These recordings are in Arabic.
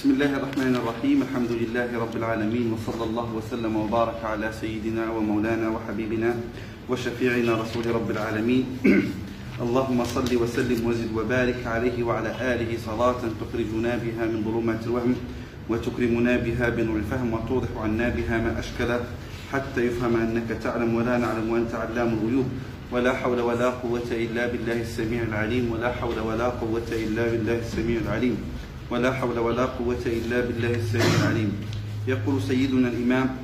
بسم الله الرحمن الرحيم الحمد لله رب العالمين وصلى الله وسلم وبارك على سيدنا ومولانا وحبيبنا وشفيعنا رسول رب العالمين اللهم صل وسلم وزد وبارك عليه وعلى آله صلاة تخرجنا بها من ظلمات الوهم وتكرمنا بها بنور الفهم وتوضح عنا بها ما أشكل حتى يفهم أنك تعلم ولا نعلم وأنت علام الغيوب ولا حول ولا قوة إلا بالله السميع العليم ولا حول ولا قوة إلا بالله السميع العليم ولا حول ولا قوة إلا بالله السميع العليم. يقول سيدنا الإمام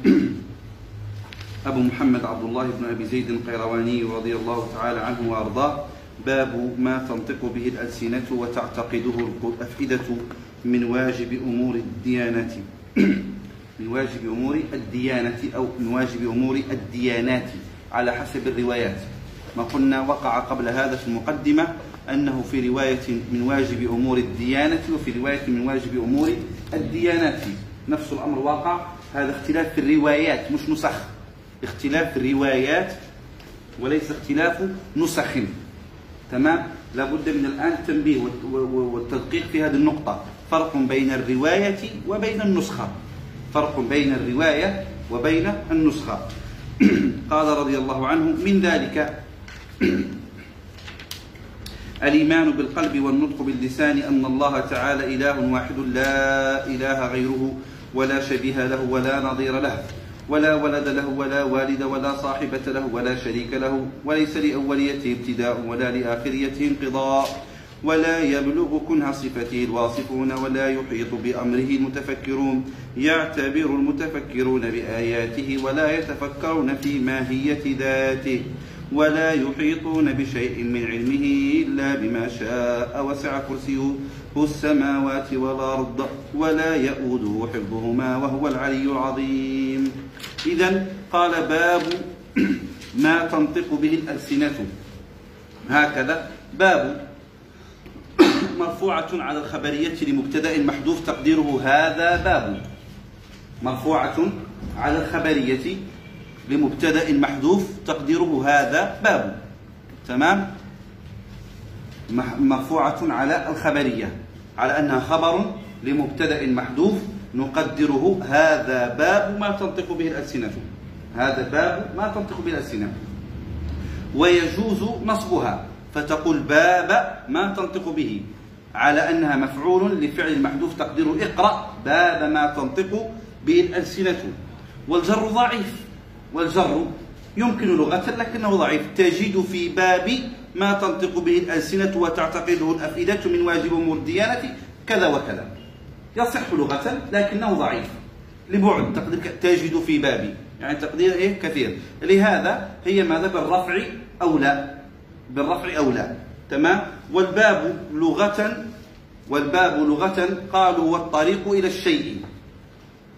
أبو محمد عبد الله بن أبي زيد القيرواني رضي الله تعالى عنه وأرضاه. باب ما تنطق به الألسنة وتعتقده الأفئدة من واجب أمور الديانة من واجب أمور الديانة أو من واجب أمور الديانات على حسب الروايات. ما قلنا وقع قبل هذا في المقدمة أنه في رواية من واجب أمور الديانة وفي رواية من واجب أمور الديانات. نفس الأمر واقع. هذا اختلاف في الروايات مش نسخ. اختلاف في الروايات وليس اختلاف نسخ. تمام؟ لابد من الآن التنبيه والتدقيق في هذه النقطة. فرق بين الرواية وبين النسخة. فرق بين الرواية وبين النسخة. قال رضي الله عنه من ذلك الإيمان بالقلب والنطق باللسان أن الله تعالى إله واحد لا إله غيره ولا شبيه له ولا نظير له ولا ولد له ولا والد ولا صاحبة له ولا شريك له وليس لأوليته ابتداء ولا لآخريته انقضاء ولا يبلغ كنه صفته الواصفون ولا يحيط بأمره المتفكرون. يعتبر المتفكرون بآياته ولا يتفكرون في ماهية ذاته. ولا يحيطون بشيء من علمه إلا بما شاء وسع كرسيه السماوات والأرض ولا يؤوده حفظهما وهو العلي العظيم. إذا قال باب ما تنطق به الألسنة. هكذا. باب مرفوعة على الخبرية لمبتدأ محذوف تقديره. هذا باب. مرفوعة على الخبرية لمبتدأ محذوف تقديره هذا باب. تمام؟ مرفوعة على الخبرية على أنها خبر لمبتدأ محذوف نقدره هذا باب ما تنطق به الألسنة. هذا باب ما تنطق به الألسنة. ويجوز نصبها فتقول باب ما تنطق به على أنها مفعول لفعل المحذوف تقديره اقرأ باب ما تنطق به الألسنة. والجر ضعيف. والجر يمكن لغة لكنه ضعيف. تجد في باب ما تنطق به الألسنة وتعتقده الأفئدة من واجب أمور الديانة كذا وكذا. يصح لغة لكنه ضعيف. لبعد تقدير تجد في باب. يعني تقدير إيه؟ كثير. لهذا هي ماذا؟ بالرفع أو لا. بالرفع أو لا. تمام؟ والباب لغة والباب لغة قالوا والطريق إلى الشيء.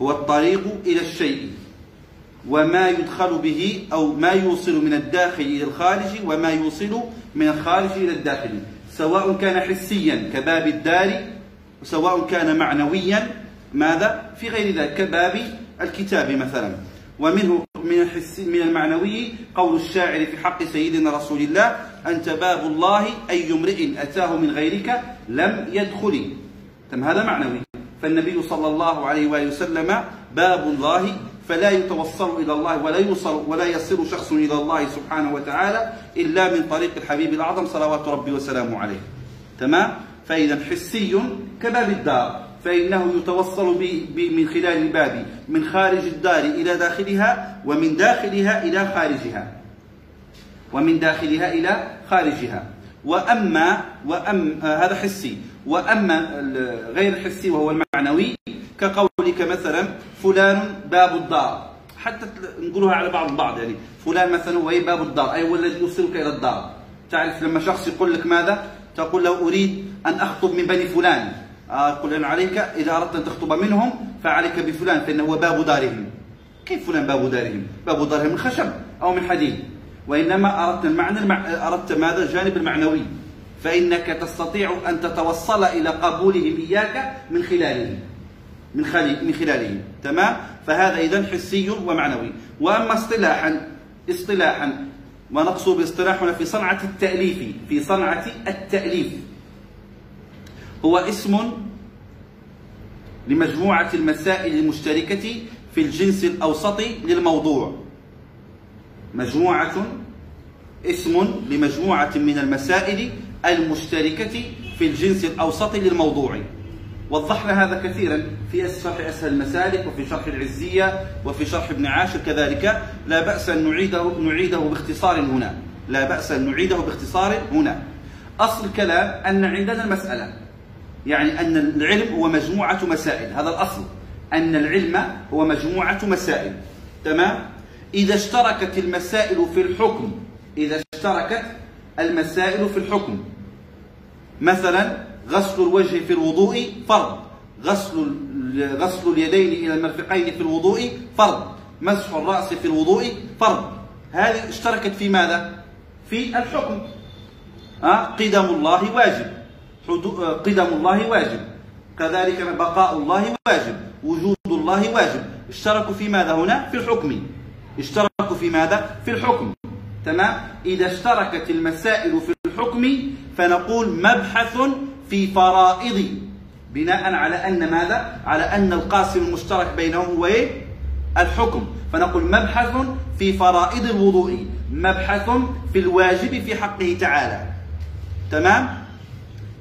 هو الطريق إلى الشيء. وما يدخل به أو ما يوصل من الداخل إلى الخارج وما يوصل من الخارج إلى الداخل سواء كان حسيا كباب الدار وسواء كان معنويا ماذا؟ في غير ذلك كباب الكتاب مثلا. ومنه من الحس من المعنوي قول الشاعر في حق سيدنا رسول الله أنت باب الله أي امرئ أتاه من غيرك لم يدخل. تم هذا معنوي. فالنبي صلى الله عليه وآله وسلم باب الله فلا يتوصل إلى الله ولا يوصل ولا يصل شخص إلى الله سبحانه وتعالى إلا من طريق الحبيب الأعظم صلوات ربي وسلامه عليه. تمام؟ فإذا حسي كباب الدار فإنه يتوصل من خلال الباب من خارج الدار إلى داخلها ومن داخلها إلى خارجها. ومن داخلها إلى خارجها. وأما وأم هذا حسي. وأما غير الحسي وهو المعنوي كقولك مثلا فلان باب الدار. حتى نقولها على بعض البعض يعني. فلان مثلا هو باب الدار أي هو الذي يوصلك إلى الدار. تعرف لما شخص يقول لك ماذا؟ تقول له أريد أن أخطب من بني فلان. أقول أن عليك إذا أردت أن تخطب منهم فعليك بفلان فإنه هو باب دارهم. كيف فلان باب دارهم؟ باب دارهم من خشب أو من حديد. وإنما أردت المعنى المع... أردت ماذا؟ الجانب المعنوي. فإنك تستطيع أن تتوصل إلى قبولهم إياك من خلالهم من من خلاله. تمام؟ فهذا اذا حسي ومعنوي. وأما اصطلاحا اصطلاحا ونقصد باصطلاحنا في صنعة التأليف في صنعة التأليف. هو اسم لمجموعة المسائل المشتركة في الجنس الأوسطي للموضوع. مجموعة اسم لمجموعة من المسائل المشتركة في الجنس الأوسطي للموضوع. وضحنا هذا كثيرا في شرح أسهل المسالك وفي شرح العزية وفي شرح ابن عاشر كذلك. لا بأس أن نعيده, نعيده باختصار هنا. لا بأس أن نعيده باختصار هنا. أصل الكلام أن عندنا المسألة يعني أن العلم هو مجموعة مسائل. هذا الأصل أن العلم هو مجموعة مسائل. تمام؟ إذا اشتركت المسائل في الحكم إذا اشتركت المسائل في الحكم. مثلا غسل الوجه في الوضوء فرض. غسل غسل اليدين إلى المرفقين في الوضوء فرض. مسح الرأس في الوضوء فرض. هذه اشتركت في ماذا؟ في الحكم. أه؟ قدم الله واجب. قدم الله واجب. كذلك بقاء الله واجب. وجود الله واجب. اشتركوا في ماذا هنا؟ في الحكم. اشتركوا في ماذا؟ في الحكم. تمام؟ إذا اشتركت المسائل في الحكم فنقول مبحث في فرائض بناء على أن ماذا؟ على أن القاسم المشترك بينهم هو إيه؟ الحكم فنقول مبحث في فرائض الوضوء مبحث في الواجب في حقه تعالى تمام؟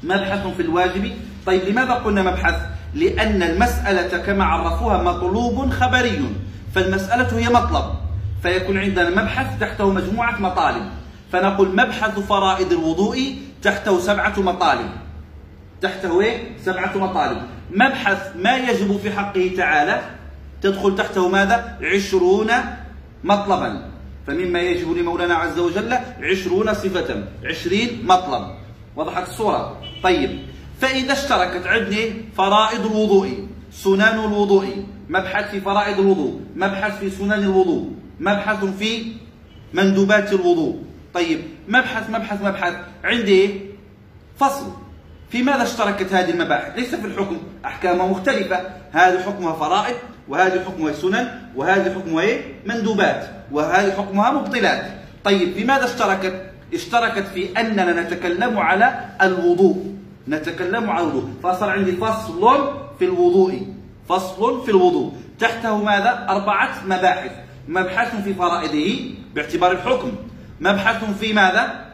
مبحث في الواجب طيب لماذا قلنا مبحث؟ لأن المسألة كما عرفوها مطلوب خبري فالمسألة هي مطلب فيكون عندنا مبحث تحته مجموعة مطالب. فنقول مبحث فرائض الوضوء تحته سبعة مطالب. تحته إيه؟ سبعة مطالب. مبحث ما يجب في حقه تعالى تدخل تحته ماذا؟ عشرون مطلبا. فمما يجب لمولانا عز وجل عشرون صفة عشرين مطلب. وضحت الصورة. طيب. فإذا اشتركت عندنا فرائض الوضوء سنن الوضوء مبحث في فرائض الوضوء مبحث في سنن الوضوء مبحث في مندوبات الوضوء. طيب مبحث مبحث مبحث. عندي فصل. في ماذا اشتركت هذه المباحث؟ ليس في الحكم. أحكامها مختلفة. هذه حكمها فرائض وهذه حكمها سنن وهذه حكمها إيه؟ مندوبات وهذه حكمها مبطلات. طيب في ماذا اشتركت؟ اشتركت في أننا نتكلم على الوضوء. نتكلم على الوضوء. فصار عندي فصل في الوضوء. فصل في الوضوء. تحته ماذا؟ أربعة مباحث. مبحث في فرائضه باعتبار الحكم. مبحث في ماذا؟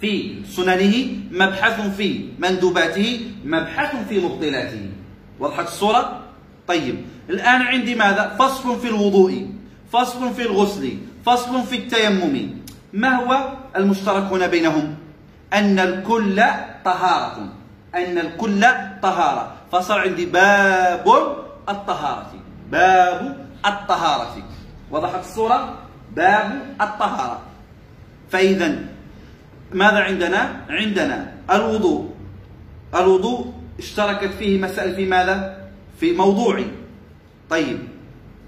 في سننه. مبحث في مندوباته. مبحث في مبطلاته. وضحت الصورة؟ طيب. الآن عندي ماذا؟ فصل في الوضوء. فصل في الغسل. فصل في التيمم. ما هو المشترك هنا بينهم؟ أن الكل طهارة. أن الكل طهارة. فصار عندي باب الطهارة باب الطهارة وضحت الصورة؟ باب الطهارة فإذا ماذا عندنا؟ عندنا الوضوء الوضوء اشتركت فيه مسائل في ماذا؟ في موضوعي طيب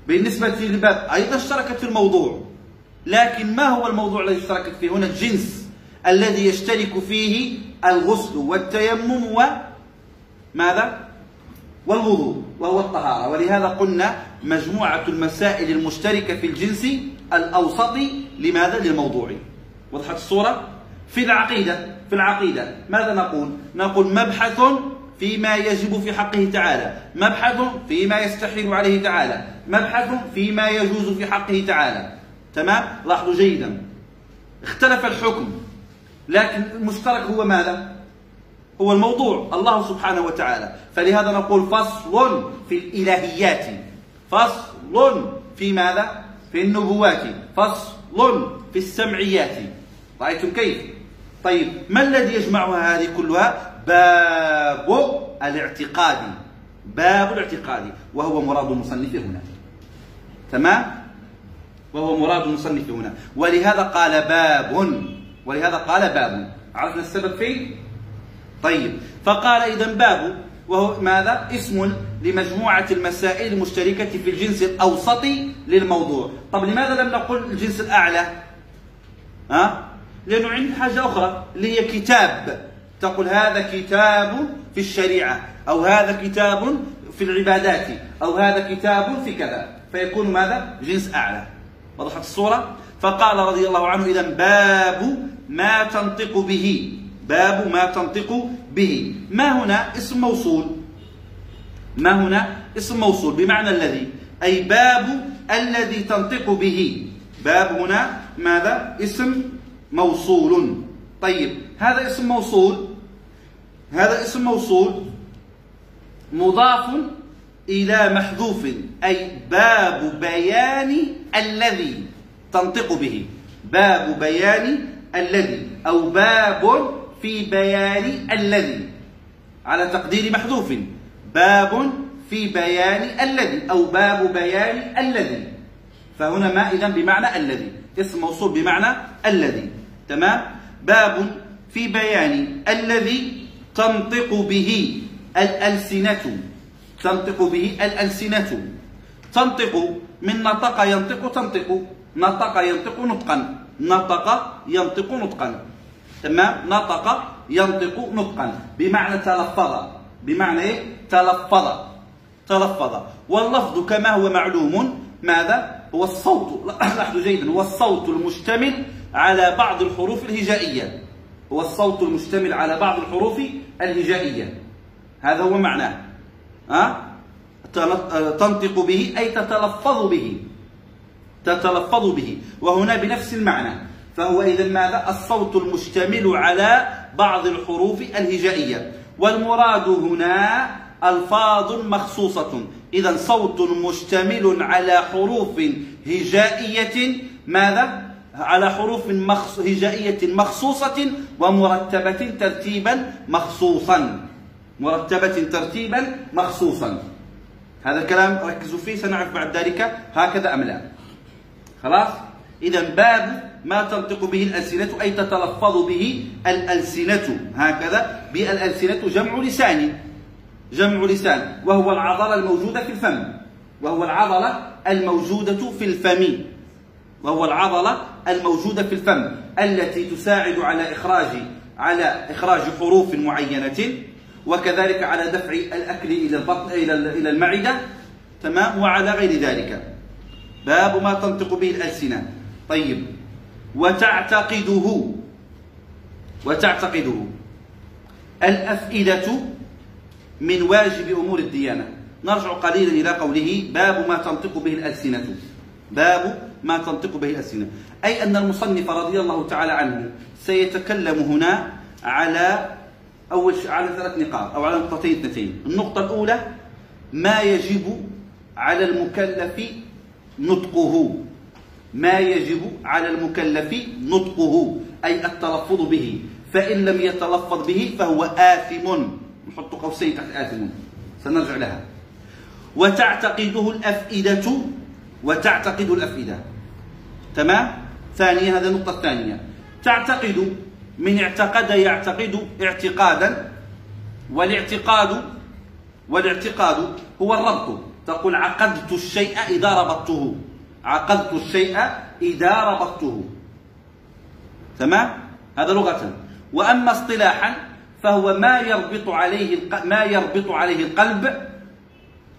بالنسبة للباب أيضا اشتركت في الموضوع لكن ما هو الموضوع الذي اشتركت فيه هنا الجنس الذي يشترك فيه الغسل والتيمم وماذا؟ والوضوء وهو الطهارة. ولهذا قلنا مجموعة المسائل المشتركة في الجنس الأوسطي لماذا؟ للموضوع. وضحت الصورة؟ في العقيدة في العقيدة ماذا نقول؟ نقول مبحث فيما يجب في حقه تعالى مبحث فيما يستحيل عليه تعالى مبحث فيما يجوز في حقه تعالى. تمام؟ لاحظوا جيدا. اختلف الحكم لكن المشترك هو ماذا؟ هو الموضوع الله سبحانه وتعالى. فلهذا نقول فصل في الإلهيات. فصل في ماذا؟ في النبوات. فصل في السمعيات. رأيتم كيف؟ طيب ما الذي يجمعها هذه كلها؟ باب الاعتقاد. باب الاعتقاد. وهو مراد المصنف هنا. تمام؟ وهو مراد المصنف هنا. ولهذا قال باب. ولهذا قال باب. عرفنا السبب فيه طيب. فقال إذا باب وهو ماذا؟ اسم لمجموعة المسائل المشتركة في الجنس الأوسطي للموضوع. طب لماذا لم نقل الجنس الأعلى؟ ها؟ لأنه عندي حاجة أخرى اللي هي كتاب. تقول هذا كتاب في الشريعة أو هذا كتاب في العبادات أو هذا كتاب في كذا. فيكون ماذا؟ جنس أعلى. وضحت الصورة؟ فقال رضي الله عنه إذا باب ما تنطق به. باب ما تنطق به. ما هنا اسم موصول؟ ما هنا اسم موصول؟ بمعنى الذي أي باب الذي تنطق به. باب هنا ماذا؟ اسم موصول. طيب هذا اسم موصول؟ هذا اسم موصول مضاف إلى محذوف أي باب بيان الذي تنطق به. باب بيان الذي أو باب في بيان الذي على تقدير محذوف باب في بيان الذي أو باب بيان الذي. فهنا ما إذا بمعنى الذي اسم موصول بمعنى الذي. تمام؟ باب في بيان الذي تنطق به الألسنة. تنطق به الألسنة. تنطق من نطق ينطق تنطق نطق ينطق نطقا نطق ينطق نطقا. تمام؟ نطق ينطق نطقا. بمعنى تلفظ. بمعنى إيه؟ تلفظ. تلفظ. واللفظ كما هو معلوم. ماذا؟ هو الصوت. لاحظوا جيدا. هو الصوت المشتمل على بعض الحروف الهجائية. هو الصوت المشتمل على بعض الحروف الهجائية. هذا هو معناه. ها؟ تنطق به أي تتلفظ به. تتلفظ به. وهنا بنفس المعنى. فهو إذا ماذا؟ الصوت المشتمل على بعض الحروف الهجائية. والمراد هنا ألفاظ مخصوصة. إذا صوت مشتمل على حروف هجائية ماذا؟ على حروف مخص... هجائية مخصوصة ومرتبة ترتيبا مخصوصا. مرتبة ترتيبا مخصوصا. هذا الكلام ركزوا فيه سنعرف بعد ذلك هكذا أم لا. خلاص؟ إذا باب ما تنطق به الألسنة أي تتلفظ به الألسنة. هكذا بالألسنة جمع لسان. جمع لسان. وهو العضلة الموجودة في الفم. وهو العضلة الموجودة في الفم. وهو العضلة الموجودة في الفم. التي تساعد على إخراج على إخراج حروف معينة. وكذلك على دفع الأكل إلى البطن إلى إلى المعدة. تمام؟ وعلى غير ذلك. باب ما تنطق به الألسنة. طيب. وتعتقده. وتعتقده. الأفئدة من واجب أمور الديانة. نرجع قليلا إلى قوله باب ما تنطق به الألسنة. باب ما تنطق به الألسنة. أي أن المصنف رضي الله تعالى عنه سيتكلم هنا على أول على ثلاث نقاط أو على نقطتين اثنتين. النقطة الأولى ما يجب على المكلف نطقه. ما يجب على المكلف نطقه أي التلفظ به. فإن لم يتلفظ به فهو آثم. نحط قوسين تحت آثم. سنرجع لها. وتعتقده الأفئدة وتعتقد الأفئدة. تمام؟ ثانيا هذه النقطة الثانية. تعتقد من اعتقد يعتقد اعتقادا والاعتقاد والاعتقاد هو الربط. تقول عقدت الشيء إذا ربطته. عقدت الشيء إذا ربطته. تمام؟ هذا لغة. وأما اصطلاحا فهو ما يربط عليه ما يربط عليه القلب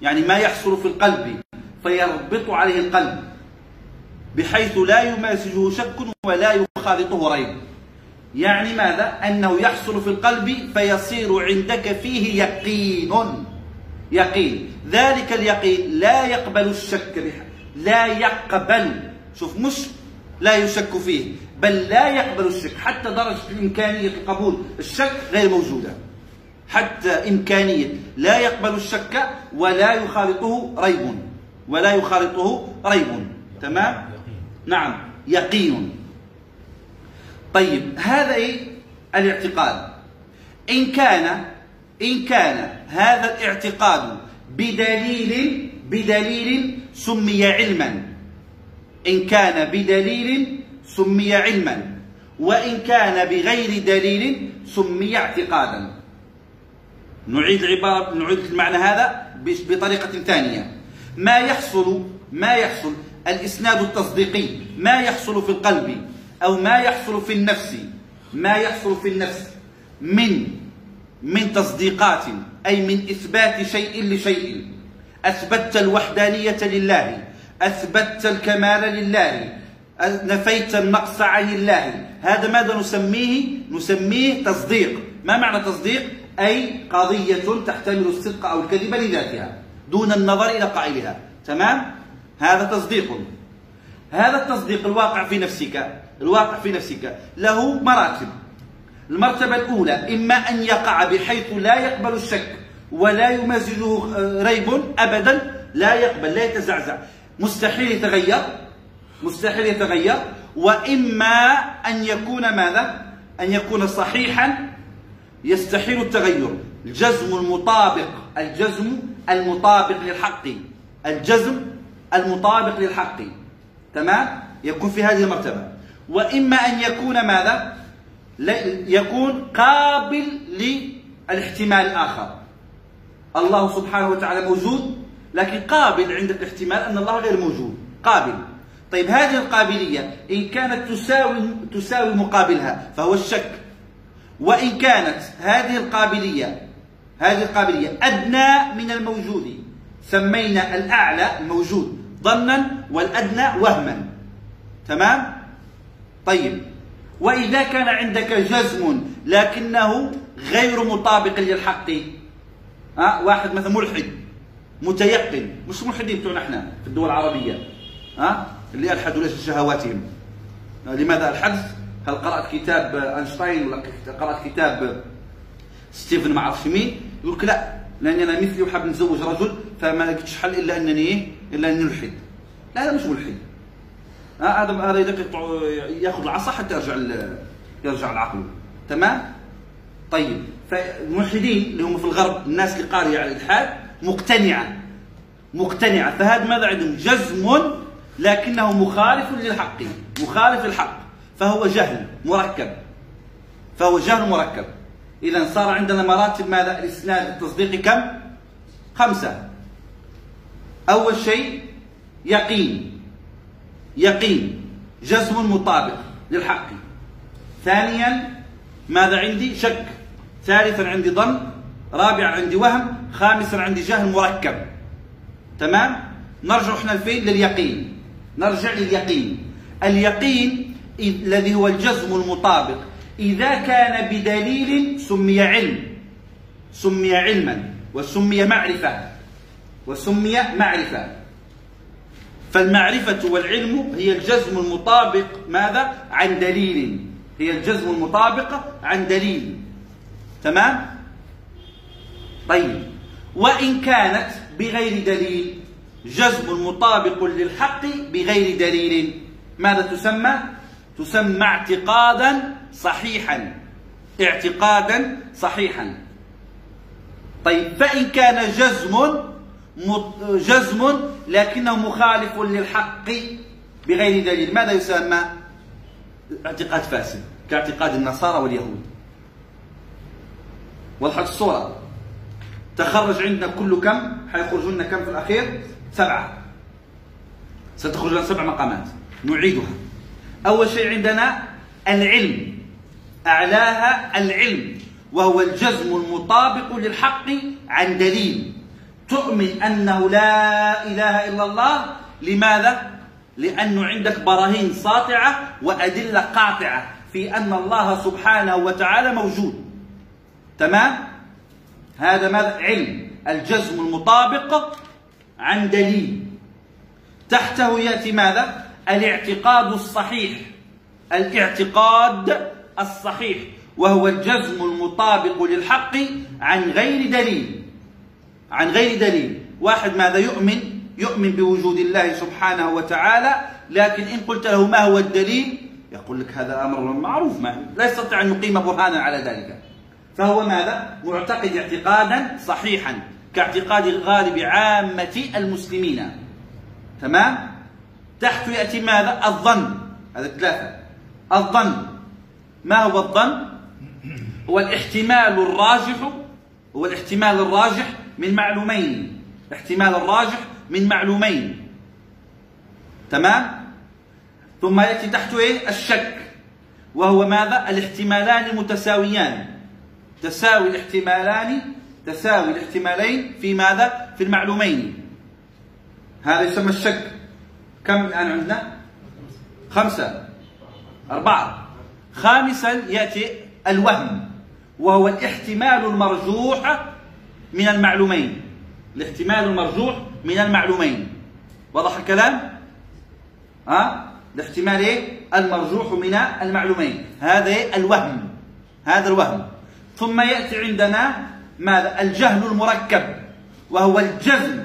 يعني ما يحصل في القلب فيربط عليه القلب بحيث لا يمازجه شك ولا يخالطه ريب. يعني ماذا؟ أنه يحصل في القلب فيصير عندك فيه يقين. يقين. ذلك اليقين لا يقبل الشك لا يقبل. شوف مش لا يشك فيه بل لا يقبل الشك حتى درجة إمكانية قبول الشك غير موجودة. حتى إمكانية لا يقبل الشك ولا يخالطه ريب. ولا يخالطه ريب. تمام؟ نعم يقين. طيب هذا إيه؟ الاعتقاد. إن كان إن كان هذا الاعتقاد بدليل بدليل سمي علما. إن كان بدليل سمي علما. وإن كان بغير دليل سمي اعتقادا. نعيد العبارة نعيد المعنى هذا بطريقة ثانية. ما يحصل ما يحصل الإسناد التصديقي ما يحصل في القلب أو ما يحصل في النفس ما يحصل في النفس من من تصديقات أي من إثبات شيء لشيء. أثبتت الوحدانية لله أثبتت الكمال لله نفيت النقص عن الله هذا ماذا نسميه؟ نسميه تصديق. ما معنى تصديق؟ أي قضية تحتمل الصدق أو الكذب لذاتها دون النظر إلى قائلها. تمام؟ هذا تصديق. هذا التصديق الواقع في نفسك الواقع في نفسك له مراتب المرتبة الأولى إما أن يقع بحيث لا يقبل الشك. ولا يمازجه آه، ريب أبدا لا يقبل لا يتزعزع. مستحيل يتغير مستحيل يتغير. وإما أن يكون ماذا؟ أن يكون صحيحا يستحيل التغير. الجزم المطابق الجزم المطابق للحق. الجزم المطابق للحق. تمام؟ يكون في هذه المرتبة. وإما أن يكون ماذا؟ يكون قابل للاحتمال الآخر. الله سبحانه وتعالى موجود لكن قابل عند الاحتمال أن الله غير موجود. قابل. طيب هذه القابلية إن كانت تساوي تساوي مقابلها فهو الشك. وإن كانت هذه القابلية هذه القابلية أدنى من الموجود. سمينا الأعلى الموجود ظنا والأدنى وهما. تمام؟ طيب. وإذا كان عندك جزم لكنه غير مطابق للحق ها؟ واحد مثلا ملحد متيقن. مش ملحدين بتوعنا إحنا في الدول العربية؟ ها؟ اللي ألحدوا ليش شهواتهم لماذا ألحدث؟ هل قرأت كتاب أينشتاين ولا قرأت كتاب ستيفن ما عرفش مين؟ يقول لك لا لأني أنا مثلي وحاب نتزوج رجل فما لقيتش حل إلا أنني إيه؟ إلا اني نلحد. لا هذا مش ملحد. هذا هذا ياخذ العصا حتى يرجع يرجع العقل. تمام؟ طيب. فالملحدين اللي هم في الغرب الناس اللي قارية على الإلحاد مقتنعة. مقتنعة. فهذا ماذا عندهم جزم لكنه مخالف للحق. مخالف للحق. فهو جهل مركب. فهو جهل مركب. إذا صار عندنا مراتب ماذا؟ الإسناد التصديقي كم؟ خمسة. أول شيء يقين. يقين. جزم مطابق للحق. ثانيا ماذا عندي؟ شك. ثالثا عندي ظن رابعا عندي وهم خامسا عندي جهل مركب. تمام؟ نرجع إحنا لفين لليقين. نرجع لليقين. اليقين الذي هو الجزم المطابق. إذا كان بدليل سمي علم. سمي علما وسمي معرفة. وسمي معرفة. فالمعرفة والعلم هي الجزم المطابق ماذا؟ عن دليل. هي الجزم المطابق عن دليل. تمام؟ طيب. وإن كانت بغير دليل جزم مطابق للحق بغير دليل ماذا تسمى؟ تسمى اعتقادا صحيحا. اعتقادا صحيحا. طيب. فإن كان جزم جزم لكنه مخالف للحق بغير دليل ماذا يسمى؟ اعتقاد فاسد كاعتقاد النصارى واليهود. وضحت الصورة تخرج عندنا كل كم؟ حيخرج لنا كم في الأخير؟ سبعة. ستخرج لنا سبع مقامات. نعيدها. أول شيء عندنا العلم. أعلاها العلم. وهو الجزم المطابق للحق عن دليل. تؤمن أنه لا إله إلا الله. لماذا؟ لأنه عندك براهين ساطعة وأدلة قاطعة في أن الله سبحانه وتعالى موجود. تمام؟ هذا ماذا؟ علم. الجزم المطابق عن دليل. تحته يأتي ماذا؟ الاعتقاد الصحيح. الاعتقاد الصحيح. وهو الجزم المطابق للحق عن غير دليل. عن غير دليل. واحد ماذا؟ يؤمن. يؤمن بوجود الله سبحانه وتعالى. لكن إن قلت له ما هو الدليل؟ يقول لك هذا أمر معروف. ما لا يستطيع أن يقيم برهانا على ذلك. فهو ماذا؟ معتقد اعتقادا صحيحا كاعتقاد غالب عامة المسلمين. تمام؟ تحته يأتي ماذا؟ الظن. هذا ثلاثة. الظن. ما هو الظن؟ هو الاحتمال الراجح هو الاحتمال الراجح من معلومين. الاحتمال الراجح من معلومين. تمام؟ ثم يأتي تحته إيه؟ الشك. وهو ماذا؟ الاحتمالان متساويان. تساوي الاحتمالان تساوي الاحتمالين في ماذا؟ في المعلومين. هذا يسمى الشك. كم الآن عندنا؟ خمسة. أربعة. خامسا يأتي الوهم وهو الاحتمال المرجوح من المعلومين. الاحتمال المرجوح من المعلومين. واضح الكلام؟ ها؟ الاحتمال إيه؟ المرجوح من المعلومين. هذا إيه؟ الوهم. هذا الوهم. ثم يأتي عندنا ماذا؟ الجهل المركب وهو الجزم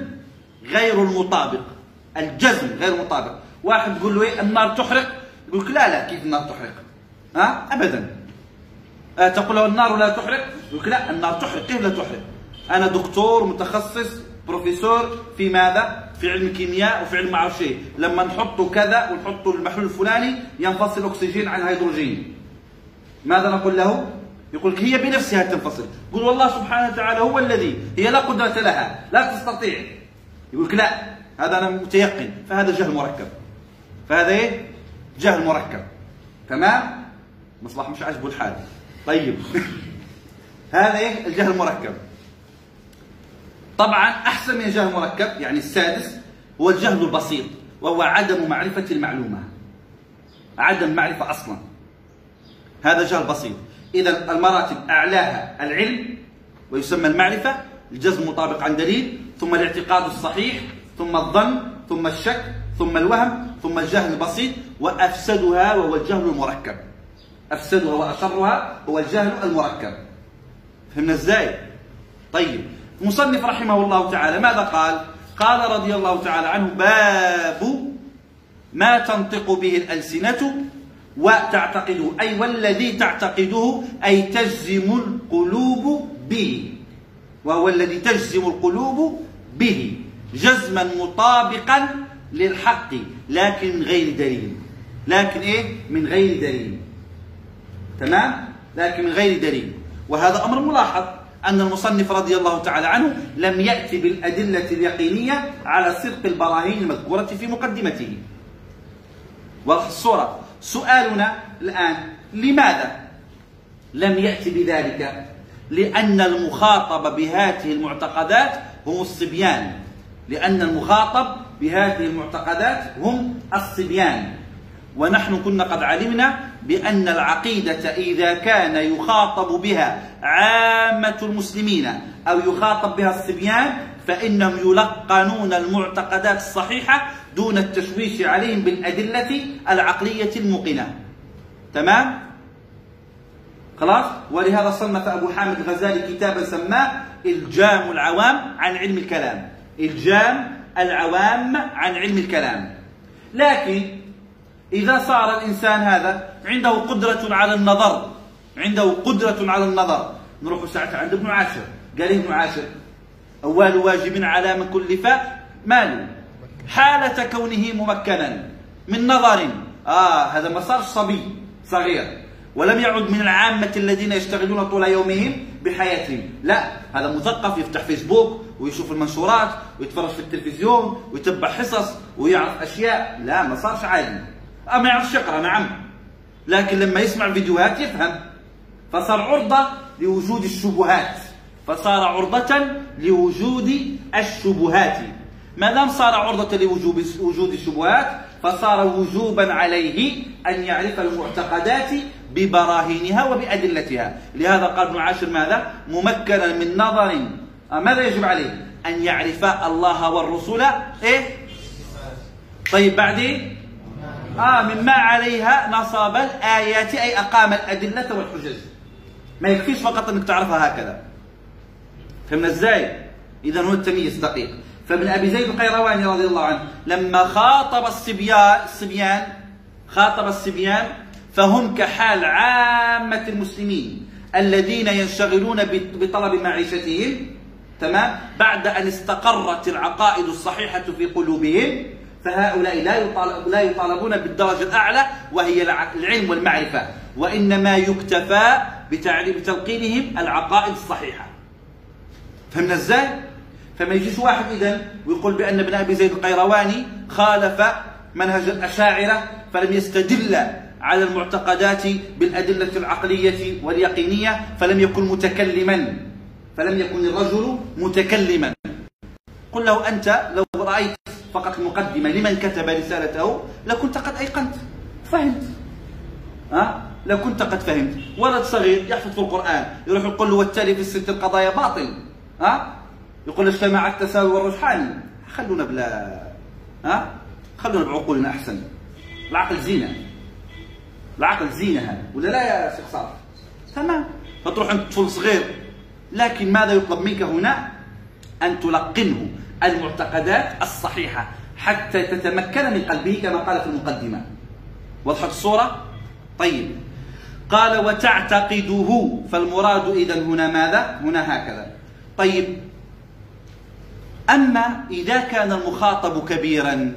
غير المطابق. الجزم غير المطابق. واحد يقول له إيه النار تحرق؟ يقول لك لا لا كيف النار تحرق؟ ها؟ ابدا. أه تقول له النار لا تحرق؟ يقول لك لا النار تحرق. كيف لا تحرق؟ أنا دكتور متخصص بروفيسور في ماذا؟ في علم الكيمياء وفي علم معرفش إيه لما نحط كذا ونحط المحلول الفلاني ينفصل الأكسجين عن الهيدروجين. ماذا نقول له؟ يقول لك هي بنفسها تنفصل. يقول والله سبحانه وتعالى هو الذي هي لا قدرة لها لا تستطيع. يقول لك لا هذا أنا متيقن. فهذا جهل مركب. فهذا إيه؟ جهل مركب. تمام؟ مصباح مش عاجبه الحال. طيب. هذا إيه؟ الجهل المركب. طبعا أحسن من الجهل المركب يعني السادس هو الجهل البسيط وهو عدم معرفة المعلومة. عدم معرفة أصلا. هذا جهل بسيط. إذا المراتب أعلاها العلم ويسمى المعرفة الجزم مطابق عن دليل ثم الاعتقاد الصحيح ثم الظن ثم الشك ثم الوهم ثم الجهل البسيط وأفسدها وهو الجهل المركب أفسدها وأشرها هو الجهل المركب فهمنا إزاي؟ طيب المصنف رحمه الله تعالى ماذا قال؟ قال رضي الله تعالى عنه باب ما تنطق به الألسنة وتعتقده. أي والذي تعتقده أي تجزم القلوب به. وهو الذي تجزم القلوب به. جزما مطابقا للحق لكن من غير دليل. لكن إيه؟ من غير دليل. تمام؟ لكن من غير دليل. وهذا أمر ملاحظ. أن المصنف رضي الله تعالى عنه لم ياتي بالأدلة اليقينية على صدق البراهين المذكورة في مقدمته. واضح الصورة؟ سؤالنا الآن لماذا لم يأتي بذلك؟ لأن المخاطب بهذه المعتقدات هم الصبيان. لأن المخاطب بهذه المعتقدات هم الصبيان. ونحن كنا قد علمنا بأن العقيدة إذا كان يخاطب بها عامة المسلمين أو يخاطب بها الصبيان فإنهم يلقنون المعتقدات الصحيحة دون التشويش عليهم بالأدلة العقلية الموقنة. تمام؟ خلاص؟ ولهذا صنف أبو حامد الغزالي كتابا سماه إلجام العوام عن علم الكلام. إلجام العوام عن علم الكلام. لكن إذا صار الإنسان هذا عنده قدرة على النظر عنده قدرة على النظر. نروح ساعتها عند ابن عاشر. قال ابن عاشر أول واجب على من كلف مال حالة كونه ممكنا من نظر آه هذا ما صار صبي صغير. ولم يعد من العامة الذين يشتغلون طول يومهم بحياتهم لا هذا مثقف يفتح فيسبوك ويشوف المنشورات ويتفرج في التلفزيون ويتبع حصص ويعرف أشياء. لا ما صارش عادي. آه ما يعرفش يقرأ نعم. لكن لما يسمع فيديوهات يفهم. فصار عرضة لوجود الشبهات. فصار عرضة لوجود الشبهات. ما دام صار عرضة لوجود الشبهات فصار وجوبا عليه أن يعرف المعتقدات ببراهينها وبأدلتها. لهذا قال ابن عاشر ماذا؟ ممكنا من نظر. آه، ماذا يجب عليه؟ أن يعرف الله والرسل إيه؟ طيب بعدين آه مما عليها نصب الآيات أي أقام الأدلة والحجج. ما يكفيش فقط أنك تعرفها هكذا. فهمنا إزاي؟ اذا هو التمييز دقيق. فابن أبي زيد القيرواني رضي الله عنه لما خاطب الصبيان الصبيان خاطب الصبيان فهم كحال عامة المسلمين الذين ينشغلون بطلب معيشتهم تمام؟ بعد أن استقرت العقائد الصحيحة في قلوبهم فهؤلاء لا يطالب لا يطالبون بالدرجة الأعلى وهي العلم والمعرفة. وإنما يكتفى بتلقينهم العقائد الصحيحة. فهمنا إزاي؟ فما يجيش واحد اذا ويقول بأن ابن أبي زيد القيرواني خالف منهج الأشاعرة فلم يستدل على المعتقدات بالأدلة العقلية واليقينية فلم يكن متكلما فلم يكن الرجل متكلما. قل له أنت لو رأيت فقط المقدمه لمن كتب رسالته لكنت قد أيقنت فهمت. ها؟ لو كنت قد فهمت. ولد صغير يحفظ في القرآن يروح يقول له والتالي في الست القضايا باطل ها؟ يقول اجتمع التساوي والرجحان خلونا بلا ها؟ خلونا بعقولنا أحسن. العقل زينة. العقل زينة هذا ولا لا يا شيخ صالح؟ تمام. فتروح عند طفل صغير. لكن ماذا يطلب منك هنا؟ أن تلقنه المعتقدات الصحيحة حتى تتمكن من قلبه كما قال في المقدمة. وضحت الصورة؟ طيب. قال وتعتقده. فالمراد إذا هنا ماذا؟ هنا هكذا. طيب. أما إذا كان المخاطب كبيرا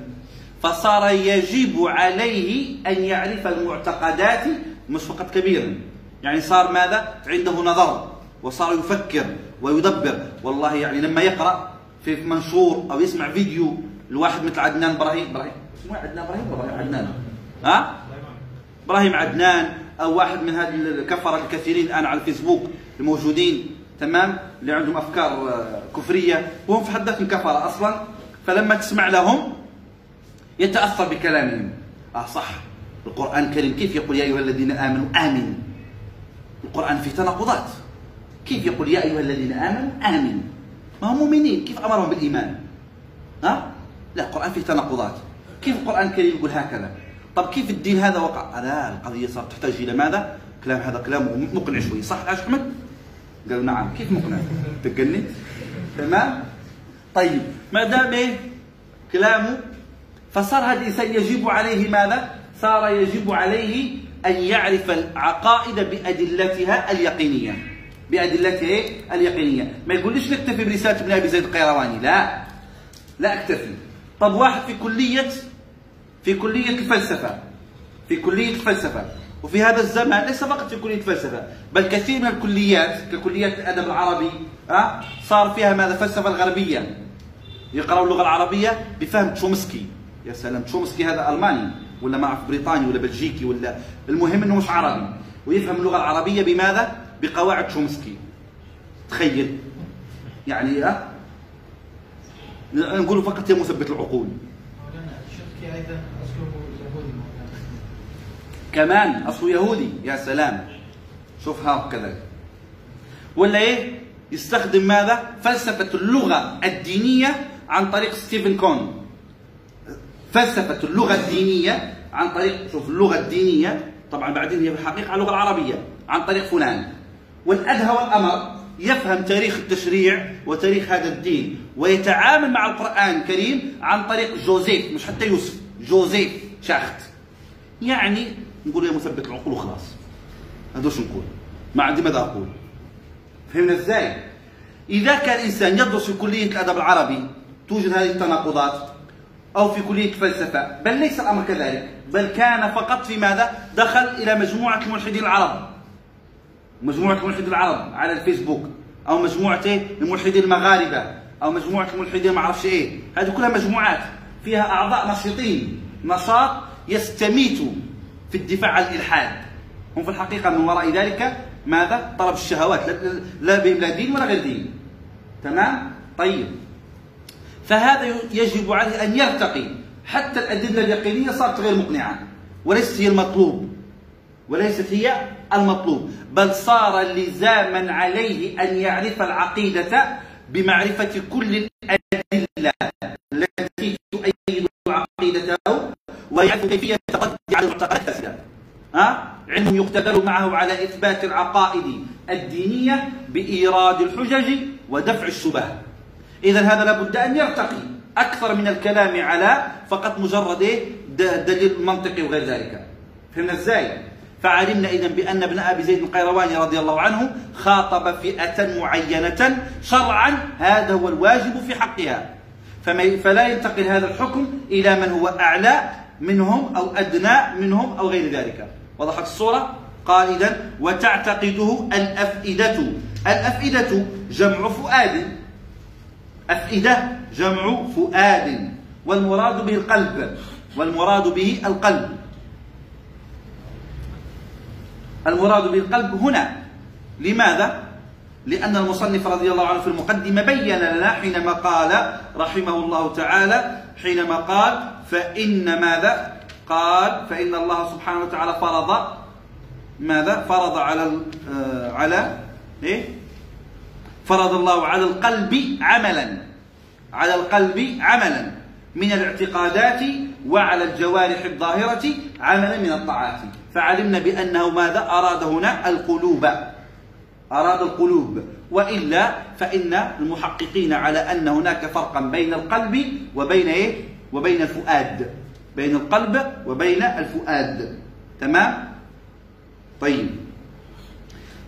فصار يجب عليه أن يعرف المعتقدات مش فقط كبيرا. يعني صار ماذا؟ عنده نظر وصار يفكر ويدبر. والله يعني لما يقرأ في منشور أو يسمع فيديو لواحد مثل عدنان إبراهيم إبراهيم اسمه عدنان إبراهيم إبراهيم؟ عدنان. ها؟ إبراهيم عدنان أو واحد من هذه الكفرة الكثيرين الآن على الفيسبوك الموجودين. تمام؟ اللي عندهم أفكار آه، كفرية. وهم في حد ذاتهم كفرة أصلا فلما تسمع لهم يتأثر بكلامهم. آه صح. القرآن الكريم كيف يقول يا أيها الذين آمنوا آمنوا؟ القرآن فيه تناقضات. كيف يقول يا أيها الذين آمنوا آمنوا؟ ما هم مؤمنين. كيف أمرهم بالإيمان؟ ها؟ لا القرآن فيه تناقضات. كيف القرآن الكريم يقول هكذا؟ طب كيف الدين هذا وقع؟ لا القضية صارت تحتاج إلى ماذا؟ كلام هذا كلام مقنع شوي. صح يا أحمد؟ قال نعم كيف مقنع تقني تمام؟ طيب ما دام إيه كلامه فصار هذا الإنسان يجب عليه ماذا؟ صار يجب عليه أن يعرف العقائد بأدلتها اليقينية. بأدلتها إيه؟ اليقينية. ما يقوليش نكتفي برسالة ابن أبي زيد القيرواني لا. لا أكتفي. طب واحد في كلية في كلية الفلسفة في كلية الفلسفة وفي هذا الزمان ليس فقط في كلية الفلسفة بل كثير من الكليات ككليات الأدب العربي أه؟ صار فيها ماذا؟ فلسفة الغربية. يقرأوا اللغة العربية بفهم تشومسكي. يا سلام تشومسكي هذا ألماني ولا ما أعرف بريطاني ولا بلجيكي ولا المهم أنه مش عربي. ويفهم اللغة العربية بماذا؟ بقواعد تشومسكي. تخيل. يعني أه؟ نقول فقط يا مثبت العقول. كمان أصله يهودي يا سلام. شوف هكذا ولا إيه؟ يستخدم ماذا؟ فلسفة اللغة الدينية عن طريق ستيفن كون. فلسفة اللغة الدينية عن طريق شوف اللغة الدينية طبعا بعدين هي في الحقيقة اللغة العربية عن طريق فلان. والأدهى والأمر يفهم تاريخ التشريع وتاريخ هذا الدين ويتعامل مع القرآن الكريم عن طريق جوزيف مش حتى يوسف جوزيف شاخت. يعني نقول يا مثبت العقول وخلاص. هذا شو نقول؟ ما عندي ماذا أقول؟ فهمنا إزاي؟ إذا كان إنسان يدرس في كلية الأدب العربي توجد هذه التناقضات أو في كلية الفلسفة بل ليس الأمر كذلك بل كان فقط في ماذا؟ دخل إلى مجموعة الملحدين العرب. مجموعة الملحدين العرب على الفيسبوك أو مجموعة الملحدين المغاربة أو مجموعة الملحدين ما أعرفش إيه. هذه كلها مجموعات فيها أعضاء نشيطين نشاط يستميت في الدفاع عن الإلحاد. هم في الحقيقة من وراء ذلك ماذا؟ طلب الشهوات. لا بهم لا دين ولا غير دين. تمام؟ طيب. فهذا يجب عليه أن يرتقي. حتى الأدلة اليقينية صارت غير مقنعة. وليست هي المطلوب. وليست هي المطلوب. بل صار لزاما عليه أن يعرف العقيدة بمعرفة كل ويعرف كيفية التقدم على المعتقدات الفاسدة ها؟ علم يقتدر معه على إثبات العقائد الدينية بإيراد الحجج ودفع الشبه إذا هذا لابد أن يرتقي أكثر من الكلام على فقط مجرد إيه؟ دليل منطقي وغير ذلك فهمنا إزاي؟ فعلمنا إذا بأن ابن أبي زيد القيرواني رضي الله عنه خاطب فئة معينة شرعا هذا هو الواجب في حقها فلا ينتقل هذا الحكم إلى من هو أعلى منهم أو أدنى منهم أو غير ذلك. وضحت الصورة قال إذا وتعتقده الأفئدة. الأفئدة جمع فؤاد. أفئدة جمع فؤاد. والمراد به القلب والمراد به القلب. المراد بالقلب هنا. لماذا؟ لأن المصنف رضي الله عنه في المقدمة بين لنا حينما قال رحمه الله تعالى حينما قال فإن ماذا؟ قال فإن الله سبحانه وتعالى فرض ماذا؟ فرض على آه، على إيه؟ فرض الله على القلب عملا. على القلب عملا. من الاعتقادات وعلى الجوارح الظاهرة عملا من الطاعات. فعلمنا بأنه ماذا؟ أراد هنا القلوب. أراد القلوب. وإلا فإن المحققين على أن هناك فرقا بين القلب وبين إيه؟ وبين الفؤاد بين القلب وبين الفؤاد. تمام؟ طيب.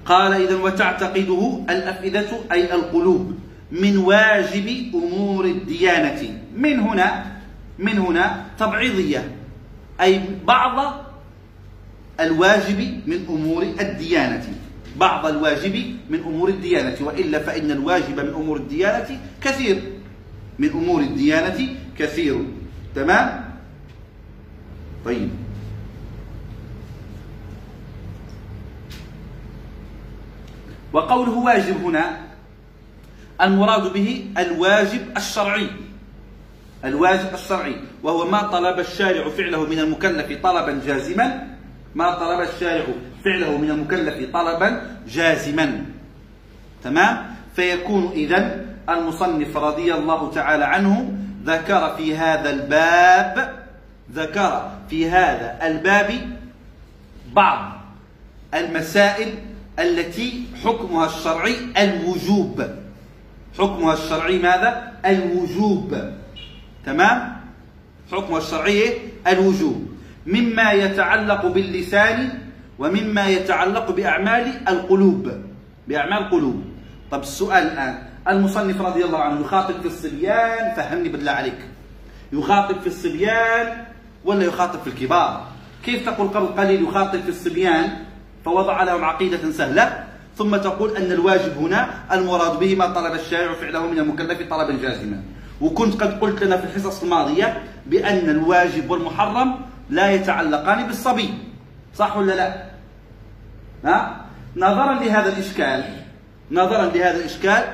قال إذا وتعتقده الأفئدة أي القلوب من واجب أمور الديانة. من هنا من هنا تبعيضية أي بعض الواجب من أمور الديانة. بعض الواجب من أمور الديانة وإلا فإن الواجب من أمور الديانة كثير. من أمور الديانة كثير. تمام؟ طيب. وقوله واجب هنا المراد به الواجب الشرعي. الواجب الشرعي. وهو ما طلب الشارع فعله من المكلف طلبا جازما. ما طلب الشارع فعله من المكلف طلبا جازما. تمام؟ فيكون إذا المصنف رضي الله تعالى عنه ذكر في هذا الباب ذكر في هذا الباب بعض المسائل التي حكمها الشرعي الوجوب. حكمها الشرعي ماذا؟ الوجوب. تمام؟ حكمها الشرعي الوجوب. مما يتعلق باللسان ومما يتعلق بأعمال القلوب. بأعمال القلوب. طب السؤال الآن المصنف رضي الله عنه يخاطب في الصبيان فهمني بالله عليك. يخاطب في الصبيان ولا يخاطب في الكبار؟ كيف تقول قبل قليل يخاطب في الصبيان؟ فوضع لهم عقيدة سهلة. ثم تقول أن الواجب هنا المراد به ما طلب الشارع فعله من المكلف طلبا جازما وكنت قد قلت لنا في الحصص الماضية بأن الواجب والمحرم لا يتعلقان بالصبي. صح ولا لا؟ ها؟ نظرا لهذا الإشكال نظرا لهذا الإشكال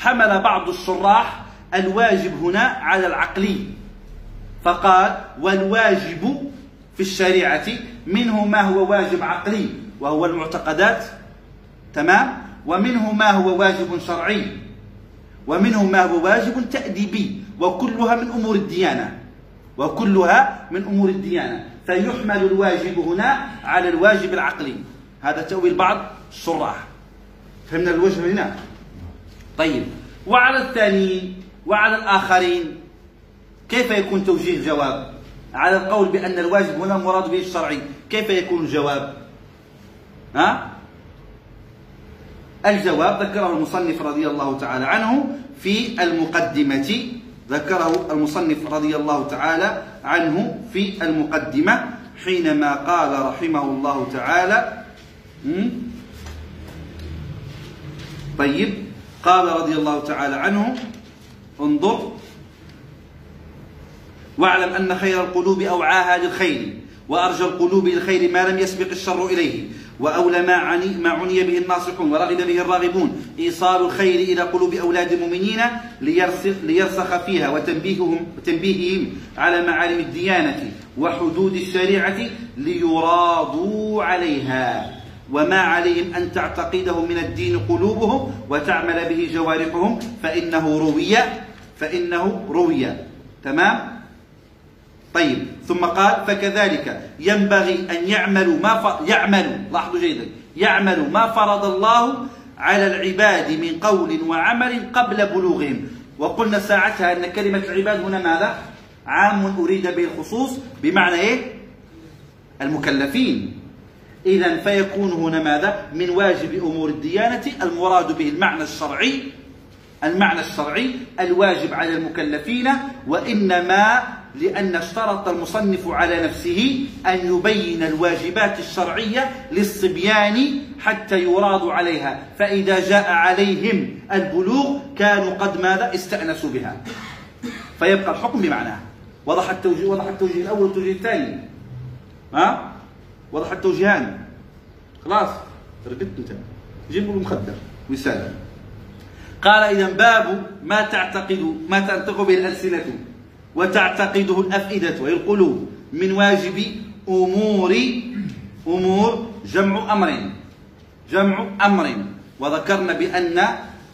حمل بعض الشراح الواجب هنا على العقلي. فقال والواجب في الشريعة منه ما هو واجب عقلي وهو المعتقدات. تمام؟ ومنه ما هو واجب شرعي. ومنه ما هو واجب تأديبي وكلها من أمور الديانة. وكلها من أمور الديانة. فيحمل الواجب هنا على الواجب العقلي. هذا تأويل بعض الشراح فهمنا الوجه هنا؟ طيب. وعلى الثاني وعلى الآخرين كيف يكون توجيه الجواب؟ على القول بأن الواجب هنا مراد به الشرعي كيف يكون الجواب؟ ها؟ الجواب ذكره المصنف رضي الله تعالى عنه في المقدمة ذكره المصنف رضي الله تعالى عنه في المقدمة حينما قال رحمه الله تعالى طيب. قال رضي الله تعالى عنه انظر. واعلم أن خير القلوب أوعاها للخير وأرجى القلوب للخير ما لم يسبق الشر إليه. وأولى ما عني, ما عني به الناصحون ورغب به الراغبون إيصال الخير إلى قلوب أولاد المؤمنين ليرسخ, ليرسخ فيها وتنبيههم, وتنبيههم على معالم الديانة وحدود الشريعة ليراضوا عليها. وما عليهم أن تعتقده من الدين قلوبهم وتعمل به جوارحهم فإنه روي فإنه روي. تمام؟ طيب ثم قال فكذلك ينبغي أن يعملوا ما ف... يعملوا لاحظوا جيدا يعملوا ما فرض الله على العباد من قول وعمل قبل بلوغهم. وقلنا ساعتها أن كلمة العباد هنا ماذا؟ عام أريد به الخصوص بمعنى إيه؟ المكلفين. إذا فيكون هنا ماذا؟ من واجب أمور الديانة المراد به المعنى الشرعي المعنى الشرعي الواجب على المكلفين وإنما لأن اشترط المصنف على نفسه أن يبين الواجبات الشرعية للصبيان حتى يرادوا عليها. فإذا جاء عليهم البلوغ كانوا قد ماذا؟ استأنسوا بها. فيبقى الحكم بمعناه وضح التوجيه وضح التوجيه الأول والتوجيه الثاني. ها؟ وضح التوجيهان. خلاص رقدت انت. جيبوا المخدر وسالم قال إذا باب ما تعتقد ما تنطق به الألسنة وتعتقده الأفئدة وهي القلوب من واجب أمور أمور جمع أمر. جمع أمر. وذكرنا بأن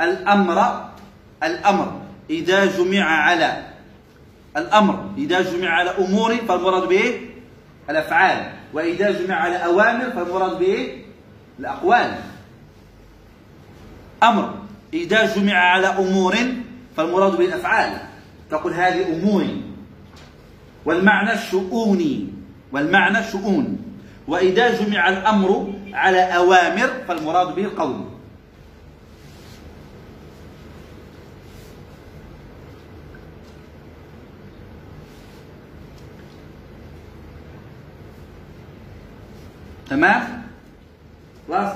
الأمر الأمر إذا جمع على الأمر إذا جمع على أمور فالمراد به الأفعال. وإذا جمع على أوامر فالمراد به الأقوال. أمر. إذا جمع على أمور فالمراد به الأفعال. تقول هذه أموري. والمعنى الشؤوني والمعنى شؤون. وإذا جمع الأمر على أوامر فالمراد به القول. تمام؟ خلاص؟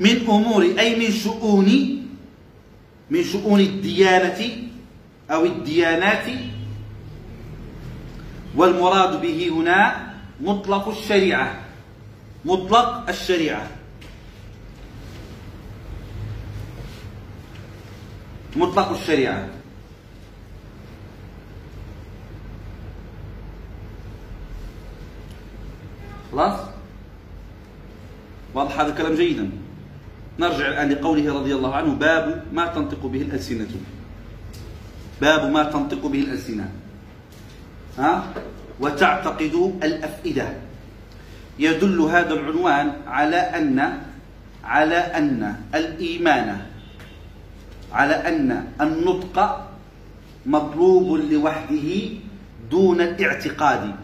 من أمور أي من شؤون من شؤون الديانة أو الديانات والمراد به هنا مطلق الشريعة. مطلق الشريعة. مطلق الشريعة. خلاص؟ واضح هذا الكلام جيدا. نرجع الآن لقوله رضي الله عنه باب ما تنطق به الألسنة. باب ما تنطق به الألسنة. ها؟ وتعتقد الأفئدة. يدل هذا العنوان على أن على أن الإيمان على أن النطق مطلوب لوحده دون الاعتقاد.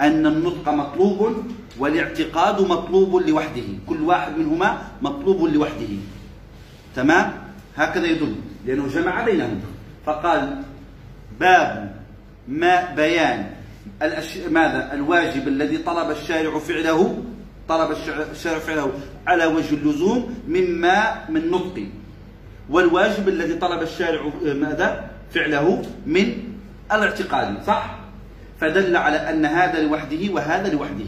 أن النطق مطلوب والاعتقاد مطلوب لوحده. كل واحد منهما مطلوب لوحده. تمام؟ هكذا يدل لأنه جمع بينهم. فقال باب ما بيان الأش... ماذا؟ الواجب الذي طلب الشارع فعله طلب الشارع فعله على وجه اللزوم مما من نطق. والواجب الذي طلب الشارع ماذا؟ فعله من الاعتقاد. صح؟ فدل على أن هذا لوحده وهذا لوحده.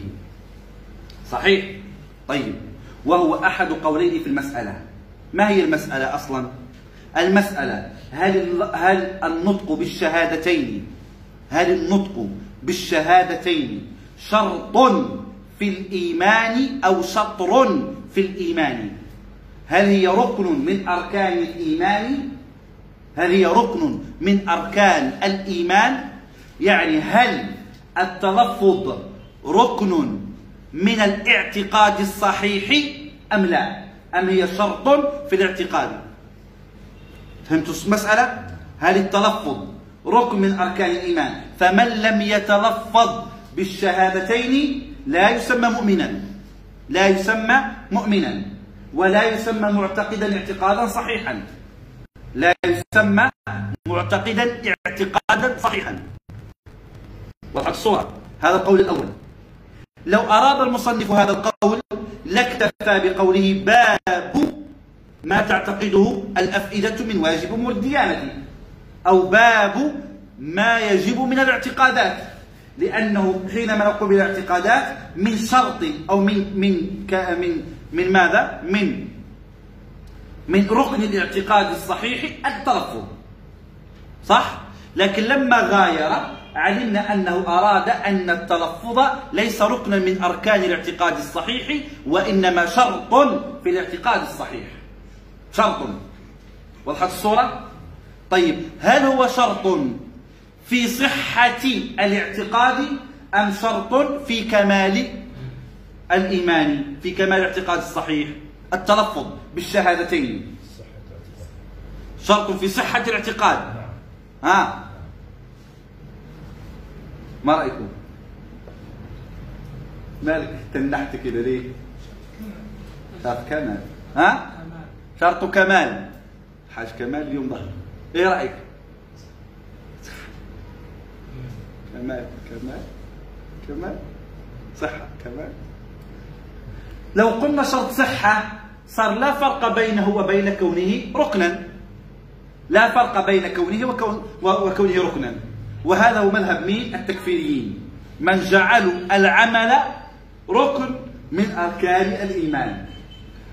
صحيح؟ طيب. وهو أحد قولين في المسألة. ما هي المسألة أصلا؟ المسألة هل, هل النطق بالشهادتين؟ هل النطق بالشهادتين شرط في الإيمان أو شطر في الإيمان؟ هل هي ركن من أركان الإيمان؟ هل هي ركن من أركان الإيمان؟ يعني هل التلفظ ركن من الاعتقاد الصحيح أم لا؟ أم هي شرط في الاعتقاد؟ فهمتوا المسألة؟ هل التلفظ ركن من أركان الإيمان؟ فمن لم يتلفظ بالشهادتين لا يسمى مؤمنا. لا يسمى مؤمنا. ولا يسمى معتقدا اعتقادا صحيحا. لا يسمى معتقدا اعتقادا صحيحا. وضحت الصورة هذا القول الأول لو أراد المصنف هذا القول لاكتفى بقوله باب ما تعتقده الأفئدة من واجب أمور الديانة أو باب ما يجب من الاعتقادات لأنه حينما نقول بالاعتقادات من شرط أو من من من من ماذا؟ من من ركن الاعتقاد الصحيح التلفظ صح؟ لكن لما غاير علمنا أنه أراد أن التلفظ ليس ركنا من أركان الاعتقاد الصحيح وإنما شرط في الاعتقاد الصحيح. شرط. وضحت الصورة؟ طيب هل هو شرط في صحة الاعتقاد أم شرط في كمال الإيمان في كمال الاعتقاد الصحيح؟ التلفظ بالشهادتين. شرط في صحة الاعتقاد. ها؟ ما رأيكم؟ مالك تنحت كده ليه؟ شرط كمال. ها؟ شرط كمال. حاج كمال اليوم ضحك. إيه رأيك؟ كمال كمال كمال. صحة كمال. لو قلنا شرط صحة صار لا فرق بينه وبين كونه ركنا. لا فرق بين كونه وكون وكونه ركنا. وهذا هو مذهب مين؟ التكفيريين. من جعلوا العمل ركن من أركان الإيمان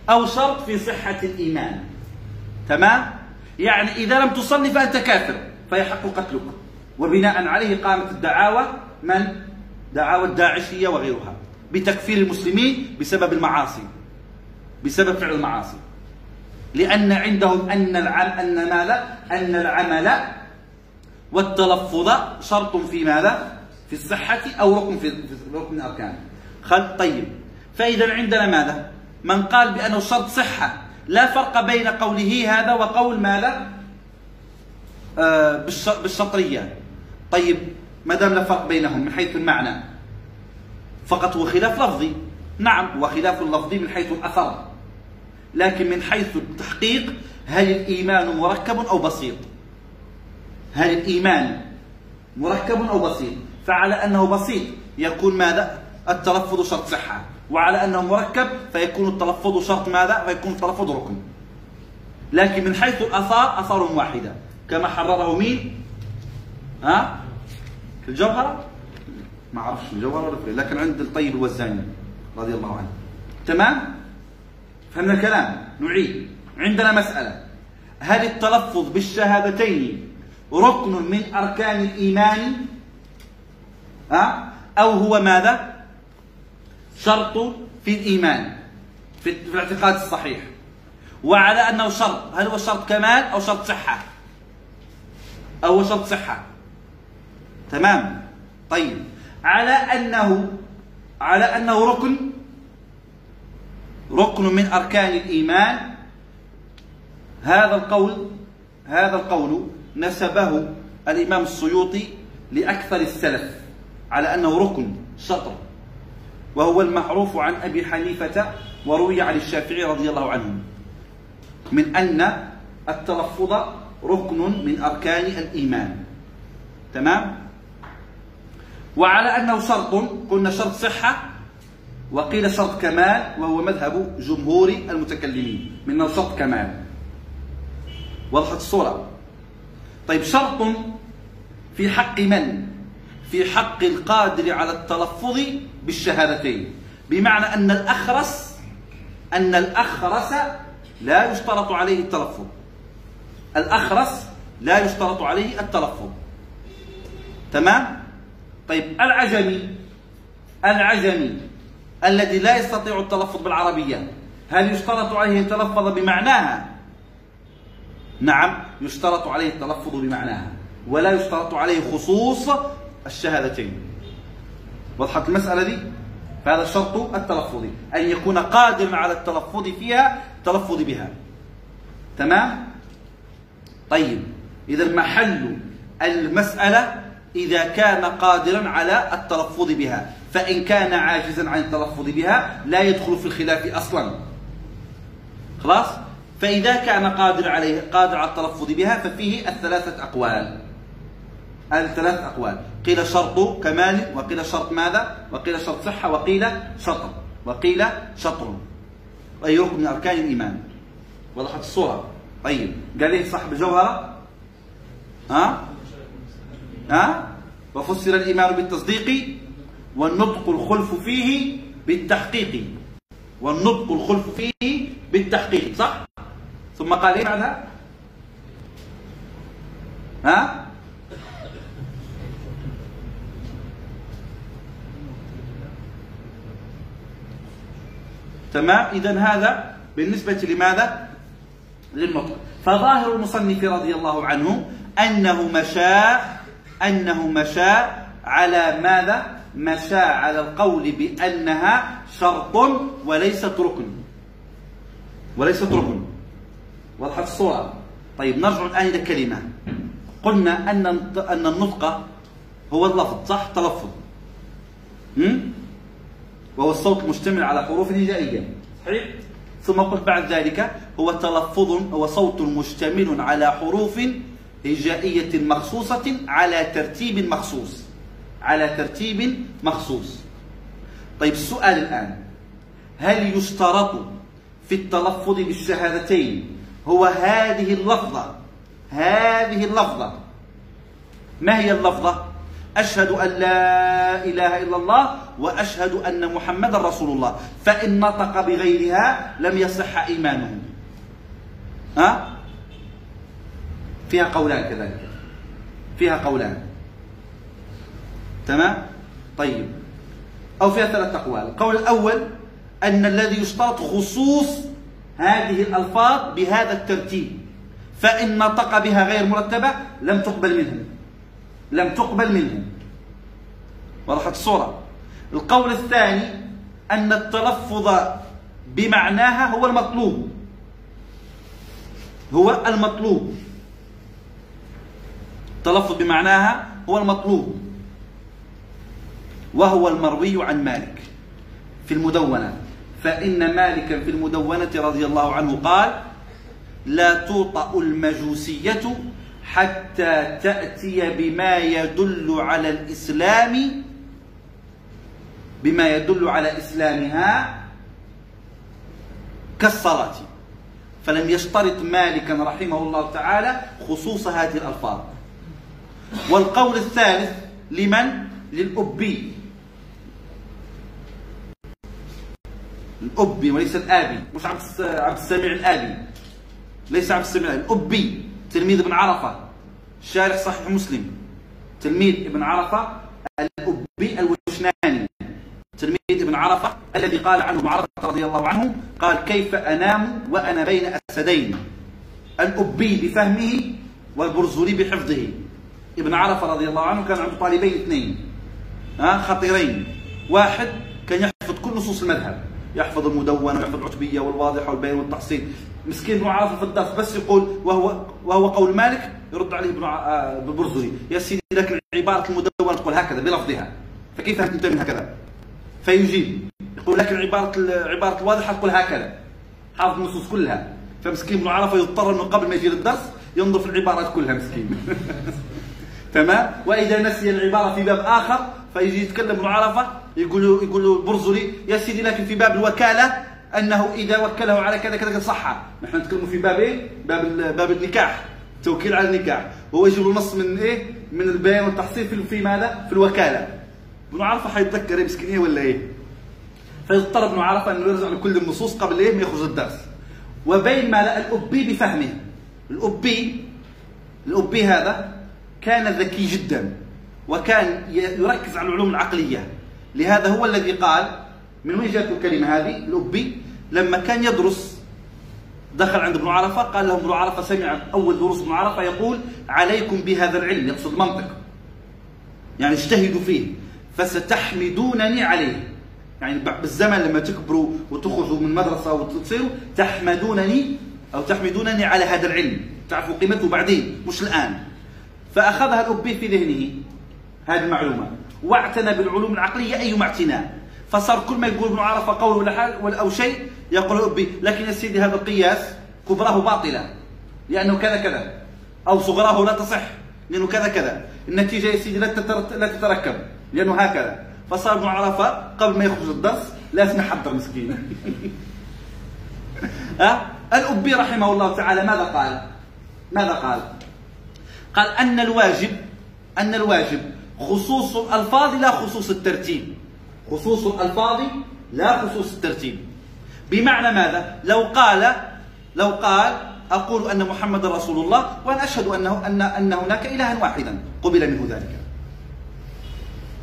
أو شرط في صحة الإيمان. تمام؟ يعني إذا لم تصلي فأنت كافر فيحق قتلك. وبناء عليه قامت الدعاوى من؟ دعاوى الداعشية وغيرها. بتكفير المسلمين بسبب المعاصي. بسبب فعل المعاصي. لأن عندهم أن العم أن ماذا؟ أن العمل والتلفظ شرط في ماذا؟ في الصحة أو ركن في ركن الأركان. خل طيب فإذا عندنا ماذا؟ من قال بأنه شرط صحة لا فرق بين قوله هذا وقول ماذا؟ آه بالشطرية. طيب ما دام لا فرق بينهم من حيث المعنى فقط هو خلاف لفظي نعم هو خلاف لفظي من حيث الأثر لكن من حيث التحقيق هل الإيمان مركب أو بسيط هل الإيمان مركب أو بسيط؟ فعلى أنه بسيط يكون ماذا؟ التلفظ شرط صحة. وعلى أنه مركب فيكون التلفظ شرط ماذا؟ فيكون التلفظ ركن. لكن من حيث الأثار أثار واحدة. كما حرره مين؟ ها؟ الجوهرة؟ ما أعرفش الجوهرة لكن عند الطيب الوزاني رضي الله عنه. تمام؟ فهمنا الكلام؟ نعيد. عندنا مسألة. هل التلفظ بالشهادتين ركن من أركان الإيمان؟ أو هو ماذا؟ شرط في الإيمان في الاعتقاد الصحيح. وعلى أنه شرط هل هو شرط كمال أو شرط صحة؟ أو هو شرط صحة. تمام. طيب. على أنه على أنه ركن ركن من أركان الإيمان هذا القول هذا القول نسبه الإمام السيوطي لأكثر السلف على أنه ركن شطر وهو المعروف عن أبي حنيفة وروي عن الشافعي رضي الله عنه من أن التلفظ ركن من أركان الإيمان. تمام؟ وعلى أنه شرط قلنا شرط صحة وقيل شرط كمال وهو مذهب جمهور المتكلمين من شرط كمال. وضحت الصورة؟ طيب شرط في حق من؟ في حق القادر على التلفظ بالشهادتين. بمعنى أن الأخرس أن الأخرس لا يشترط عليه التلفظ. الأخرس لا يشترط عليه التلفظ. تمام؟ طيب العجمي العجمي الذي لا يستطيع التلفظ بالعربية هل يشترط عليه التلفظ بمعناها نعم يشترط عليه التلفظ بمعناها ولا يشترط عليه خصوص الشهادتين. وضحت المسألة دي؟ فهذا الشرط التلفظي أن يكون قادرا على التلفظ فيها التلفظ بها. تمام؟ طيب إذا محل المسألة إذا كان قادرا على التلفظ بها فإن كان عاجزا عن التلفظ بها لا يدخل في الخلاف أصلا. خلاص؟ فإذا كان قادر عليه قادر على التلفظ بها ففيه الثلاثة أقوال. الثلاث أقوال. قيل شرط كمال وقيل شرط ماذا؟ وقيل شرط صحة وقيل شطر. وقيل شطر. أي ركن من أركان الإيمان. وضحت الصورة. طيب. قال لي صاحب الجوهرة؟ ها؟ ها؟ وفسر الإيمان بالتصديق والنطق الخلف فيه بالتحقيق. والنطق الخلف فيه بالتحقيق صح؟ ثم قال إيه بعدها؟ ها؟ تمام؟ اذا هذا بالنسبة لماذا؟ للنطق فظاهر المصنف رضي الله عنه أنه مشى أنه مشى على ماذا؟ مشى على القول بأنها شرط وليست ركن. وليست ركن. وضحت الصورة. طيب نرجع الآن إلى كلمة. قلنا أن أن النطق هو اللفظ صح؟ تلفظ. وهو الصوت المشتمل على حروف هجائية صحيح. ثم قلت بعد ذلك هو تلفظ هو صوت مشتمل على حروف هجائية مخصوصة على ترتيب مخصوص. على ترتيب مخصوص. طيب السؤال الآن. هل يشترط في التلفظ بالشهادتين هو هذه اللفظة. هذه اللفظة. ما هي اللفظة؟ أشهد أن لا إله إلا الله وأشهد أن محمد رسول الله. فإن نطق بغيرها لم يصح إيمانه. ها؟ فيها قولان كذلك. فيها قولان. تمام؟ طيب. أو فيها ثلاثة أقوال. القول الأول أن الذي يشترط خصوص هذه الألفاظ بهذا الترتيب. فإن نطق بها غير مرتبة لم تقبل منه لم تقبل منه وضحت الصورة. القول الثاني أن التلفظ بمعناها هو المطلوب. هو المطلوب. التلفظ بمعناها هو المطلوب. وهو المروي عن مالك في المدونة. فإن مالكا في المدونة رضي الله عنه قال لا توطأ المجوسية حتى تأتي بما يدل على الإسلام بما يدل على إسلامها كالصلاة. فلم يشترط مالكا رحمه الله تعالى خصوص هذه الألفاظ. والقول الثالث لمن؟ للأبي. الأبي وليس الآبي. مش عبد السميع الآبي. ليس عبد السميع الأبي. تلميذ ابن عرفة. شارح صحيح مسلم. تلميذ ابن عرفة الأبي الوشناني. تلميذ ابن عرفة الذي قال عنه عرفة رضي الله عنه قال كيف أنام وأنا بين أسدين؟ الأبي بفهمه والبرزولي بحفظه. ابن عرفة رضي الله عنه كان عنده طالبين اثنين ها خطيرين. واحد كان يحفظ كل نصوص المذهب. يحفظ المدونة ويحفظ العتبية والواضحة والبيان والتحصيل. مسكين في الدرس بس يقول وهو وهو قول مالك يرد عليه ابن آه، يا سيدي لكن عبارة المدونة. تقول هكذا بلفظها. فكيف أنت من هكذا فيجيب. يقول لكن عبارة عبارة الواضحة تقول هكذا. حافظ النصوص كلها. فمسكين ابن عرفة يضطر انه قبل ما يجي للدرس ينظر في العبارات كلها مسكين. تمام؟ وإذا نسي العبارة في باب آخر فيجي يتكلم ابن عرفه يقول له يقول له البرزلي يا سيدي لكن في باب الوكالة أنه إذا وكله على كذا كذا صح نحن نتكلم في باب إيه؟ باب باب النكاح توكيل على النكاح وهو يجيب النص من إيه؟ من البيان والتحصيل في في ماذا؟ في الوكالة ابن عرفة حيتذكر إيه مسكين ولا إيه؟ فيضطر ابن عرفة إنه يرجع لكل النصوص قبل إيه ما يخرج الدرس وبين ما لا الأبي بفهمه الأبي الأبي هذا كان ذكي جدا وكان يركز على العلوم العقلية. لهذا هو الذي قال من وين جاءت الكلمة هذه؟ الأبي لما كان يدرس دخل عند ابن عرفة قال له ابن عرفة سمع أول دروس ابن عرفة يقول عليكم بهذا العلم. يقصد المنطق يعني اجتهدوا فيه. فستحمدونني عليه. يعني بالزمن لما تكبروا وتخرجوا من مدرسة وتصيروا تحمدونني أو تحمدونني على هذا العلم. تعرفوا قيمته بعدين مش الآن. فأخذها الأبي في ذهنه. هذه المعلومة. واعتنى بالعلوم العقلية أيما اعتناء فصار كل ما يقول ابن عرفة قول ولا حال ولا أو شيء يقول الأبي لكن يا سيدي هذا القياس كبراه باطلة لأنه كذا كذا. أو صغراه لا تصح لأنه كذا كذا. النتيجة يا سيدي لا تتركب لأنه هكذا. فصار ابن عرفة قبل ما يخرج الدرس لازم يحضر مسكين. ها الأبي رحمه الله تعالى ماذا قال؟ ماذا قال؟ قال أن الواجب أن الواجب خصوص الألفاظ لا خصوص الترتيب. خصوص الألفاظ لا خصوص الترتيب. بمعنى ماذا؟ لو قال لو قال أقول أن محمد رسول الله وأنا أشهد أنه أن أن هناك إلها واحدا. قبل منه ذلك.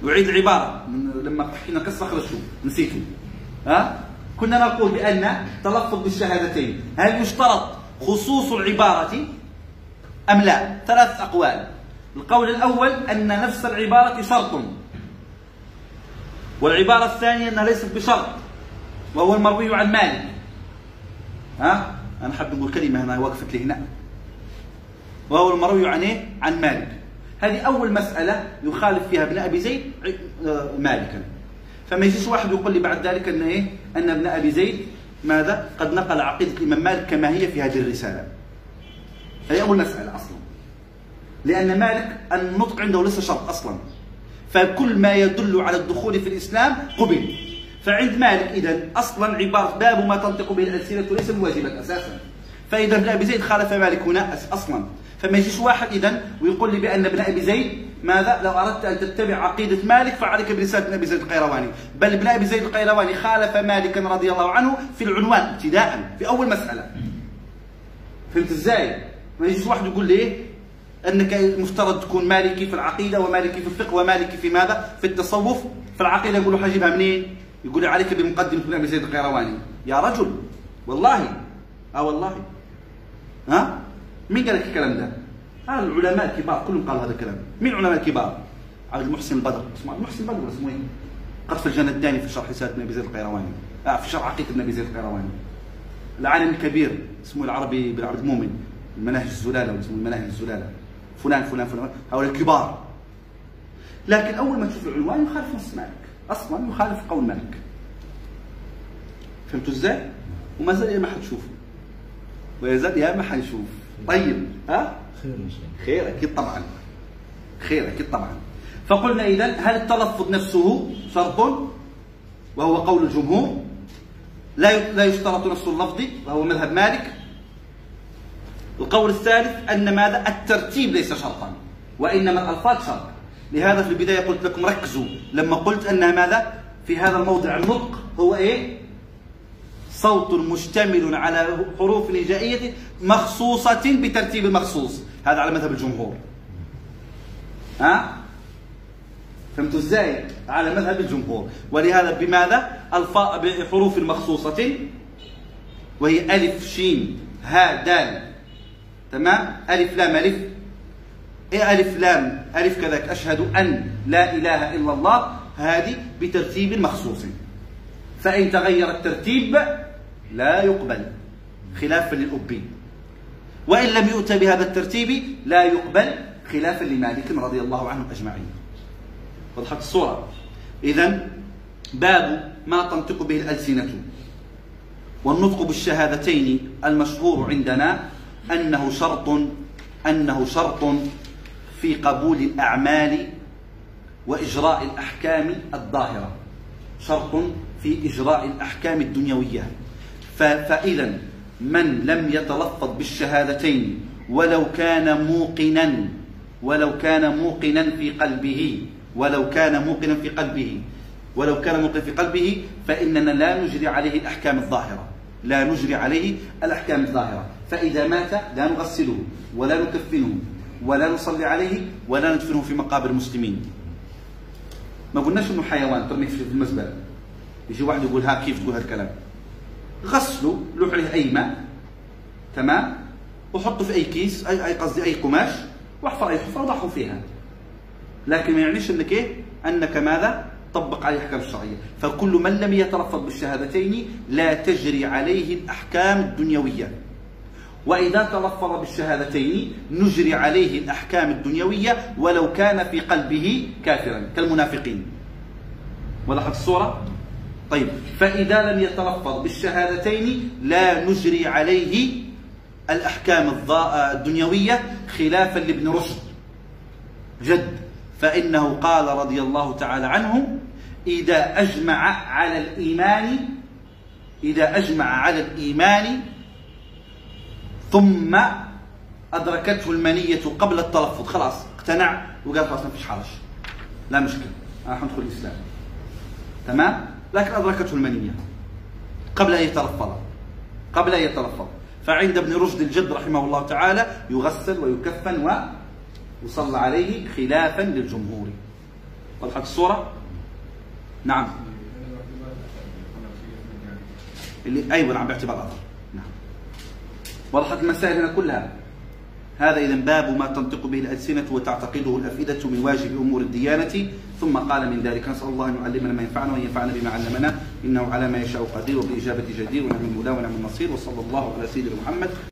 أعيد العبارة لما حكينا قصة خرجتوا نسيتوا ها؟ كنا نقول بأن تلفظ بالشهادتين. هل يشترط خصوص العبارة أم لا؟ ثلاث أقوال. القول الأول أن نفس العبارة شرط. والعبارة الثانية أنها ليست بشرط وهو المروي عن مالك. ها؟ أنا حاب نقول كلمة هنا وقفت لي هنا وهو المروي عن إيه؟ عن مالك. هذه أول مسألة يخالف فيها ابن أبي زيد آه، مالكا. فما يجيش واحد يقول لي بعد ذلك أن إيه؟ أن ابن أبي زيد ماذا؟ قد نقل عقيدة الإمام مالك كما هي في هذه الرسالة. هذه أول مسألة أصلا. لأن مالك النطق عنده ليس شرط أصلا. فكل ما يدل على الدخول في الإسلام قبل. فعند مالك إذا أصلا عبارة باب ما تنطق به الألسنة ليس بواجبا أساسا. فإذا ابن أبي زيد خالف مالك هنا أصلا. فما يجيش واحد إذا ويقول لي بأن ابن أبي زيد ماذا؟ لو أردت أن تتبع عقيدة مالك فعليك برسالة ابن أبي زيد القيرواني. بل ابن أبي زيد القيرواني خالف مالكا رضي الله عنه في العنوان ابتداء في أول مسألة. فهمت إزاي؟ ما يجيش واحد يقول لي أنك مفترض تكون مالكي في العقيدة ومالكي في الفقه ومالكي في ماذا؟ في التصوف. في العقيدة يقولوا حجيبها منين؟ يقول عليك بمقدمة ابن أبي زيد القيرواني. يا رجل والله. آه والله. ها؟ مين قال لك الكلام ده؟ هذا العلماء الكبار كلهم قالوا هذا الكلام. مين العلماء الكبار؟ عبد المحسن البدر اسمه المحسن البدر اسمه إيه؟ قطف الجنداني في شرح رسالة ابن أبي زيد القيرواني. آه في شرح عقيدة ابن أبي زيد القيرواني. العالم الكبير اسمه العربي بالعربي المؤمن. المناهج الزلالة اسمه المناهج الزلالة. فلان فلان فلان هؤلاء الكبار لكن أول ما تشوف العنوان يخالف نص مالك أصلا يخالف قول مالك فهمتوا إزاي؟ وما زال يا ما حتشوفه. ويزال يا ما حنشوف. طيب ها؟ خير إن شاء الله. خير أكيد طبعا. خير أكيد طبعا. فقلنا اذا هل التلفظ نفسه شرط وهو قول الجمهور؟ لا لا يشترط نفس اللفظ وهو مذهب مالك. القول الثالث أن ماذا؟ الترتيب ليس شرطا وإنما الألفاظ شرط. لهذا في البداية قلت لكم ركزوا. لما قلت أن ماذا؟ في هذا الموضع النطق هو إيه؟ صوت مشتمل على حروف هجائيه مخصوصة بترتيب مخصوص هذا على مذهب الجمهور. ها؟ فهمتوا إزاي؟ على مذهب الجمهور. ولهذا بماذا؟ بحروف مخصوصة وهي ألف شين ها دال. تمام؟ ألف لام ألف. إيه ألف لام؟ ألف كذاك. أشهد أن لا إله إلا الله. هذه بترتيب مخصوص. فإن تغير الترتيب لا يقبل. خلافا للأبي. وإن لم يؤت بهذا الترتيب لا يقبل. خلافا لمالك رضي الله عنهم أجمعين. وضحت الصورة. إذا باب ما تنطق به الألسنة. والنطق بالشهادتين المشهور عندنا أنه شرط أنه شرط في قبول الأعمال وإجراء الأحكام الظاهرة. شرط في إجراء الأحكام الدنيوية. فإذا من لم يتلفظ بالشهادتين ولو كان موقنا ولو كان موقنا في قلبه ولو كان موقنا في قلبه ولو كان موقنا في قلبه فإننا لا نجري عليه الأحكام الظاهرة. لا نجري عليه الأحكام الظاهرة. فإذا مات لا نغسله ولا نكفنه ولا نصلي عليه ولا ندفنه في مقابر المسلمين ما قلناش إنه حيوان ترميه في المزبله يجي واحد يقول ها كيف تقول هالكلام؟ غسله لوح عليه أي ماء تمام؟ وحطه في أي كيس أي أي قصدي أي قماش واحفر أي حفرة وضعه فيها. لكن ما يعنيش إنك إيه؟ أنك ماذا؟ طبق عليه الاحكام الشرعيه فكل من لم يتلفظ بالشهادتين لا تجري عليه الأحكام الدنيوية. وإذا تلفظ بالشهادتين نجري عليه الأحكام الدنيوية ولو كان في قلبه كافرا كالمنافقين وضحت الصورة؟ طيب فإذا لم يتلفظ بالشهادتين لا نجري عليه الأحكام الدنيوية خلافا لابن رشد جد فإنه قال رضي الله تعالى عنه إذا أجمع على الإيمان إذا أجمع على الإيمان ثم أدركته المنية قبل التلفظ. خلاص اقتنع وقال خلاص ما فيش حرج. لا مشكلة أنا حندخل الإسلام. تمام؟ لكن أدركته المنية قبل أن يتلفظ. قبل أن يتلفظ. فعند ابن رشد الجد رحمه الله تعالى يغسل ويكفن ويصلى عليه خلافا للجمهور. وضحت الصورة؟ نعم. اللي أيضا نعم باعتبار نعم وضحت المسائل هنا كلها. هذا إذا باب ما تنطق به الألسنة وتعتقده الأفئدة من واجب أمور الديانة. ثم قال من ذلك نسأل الله أن يعلمنا ما ينفعنا وأن ينفعنا بما علمنا. إنه على ما يشاء قدير وبالإجابة جدير ونعم المولى ونعم النصير. وصلى الله على سيدنا محمد.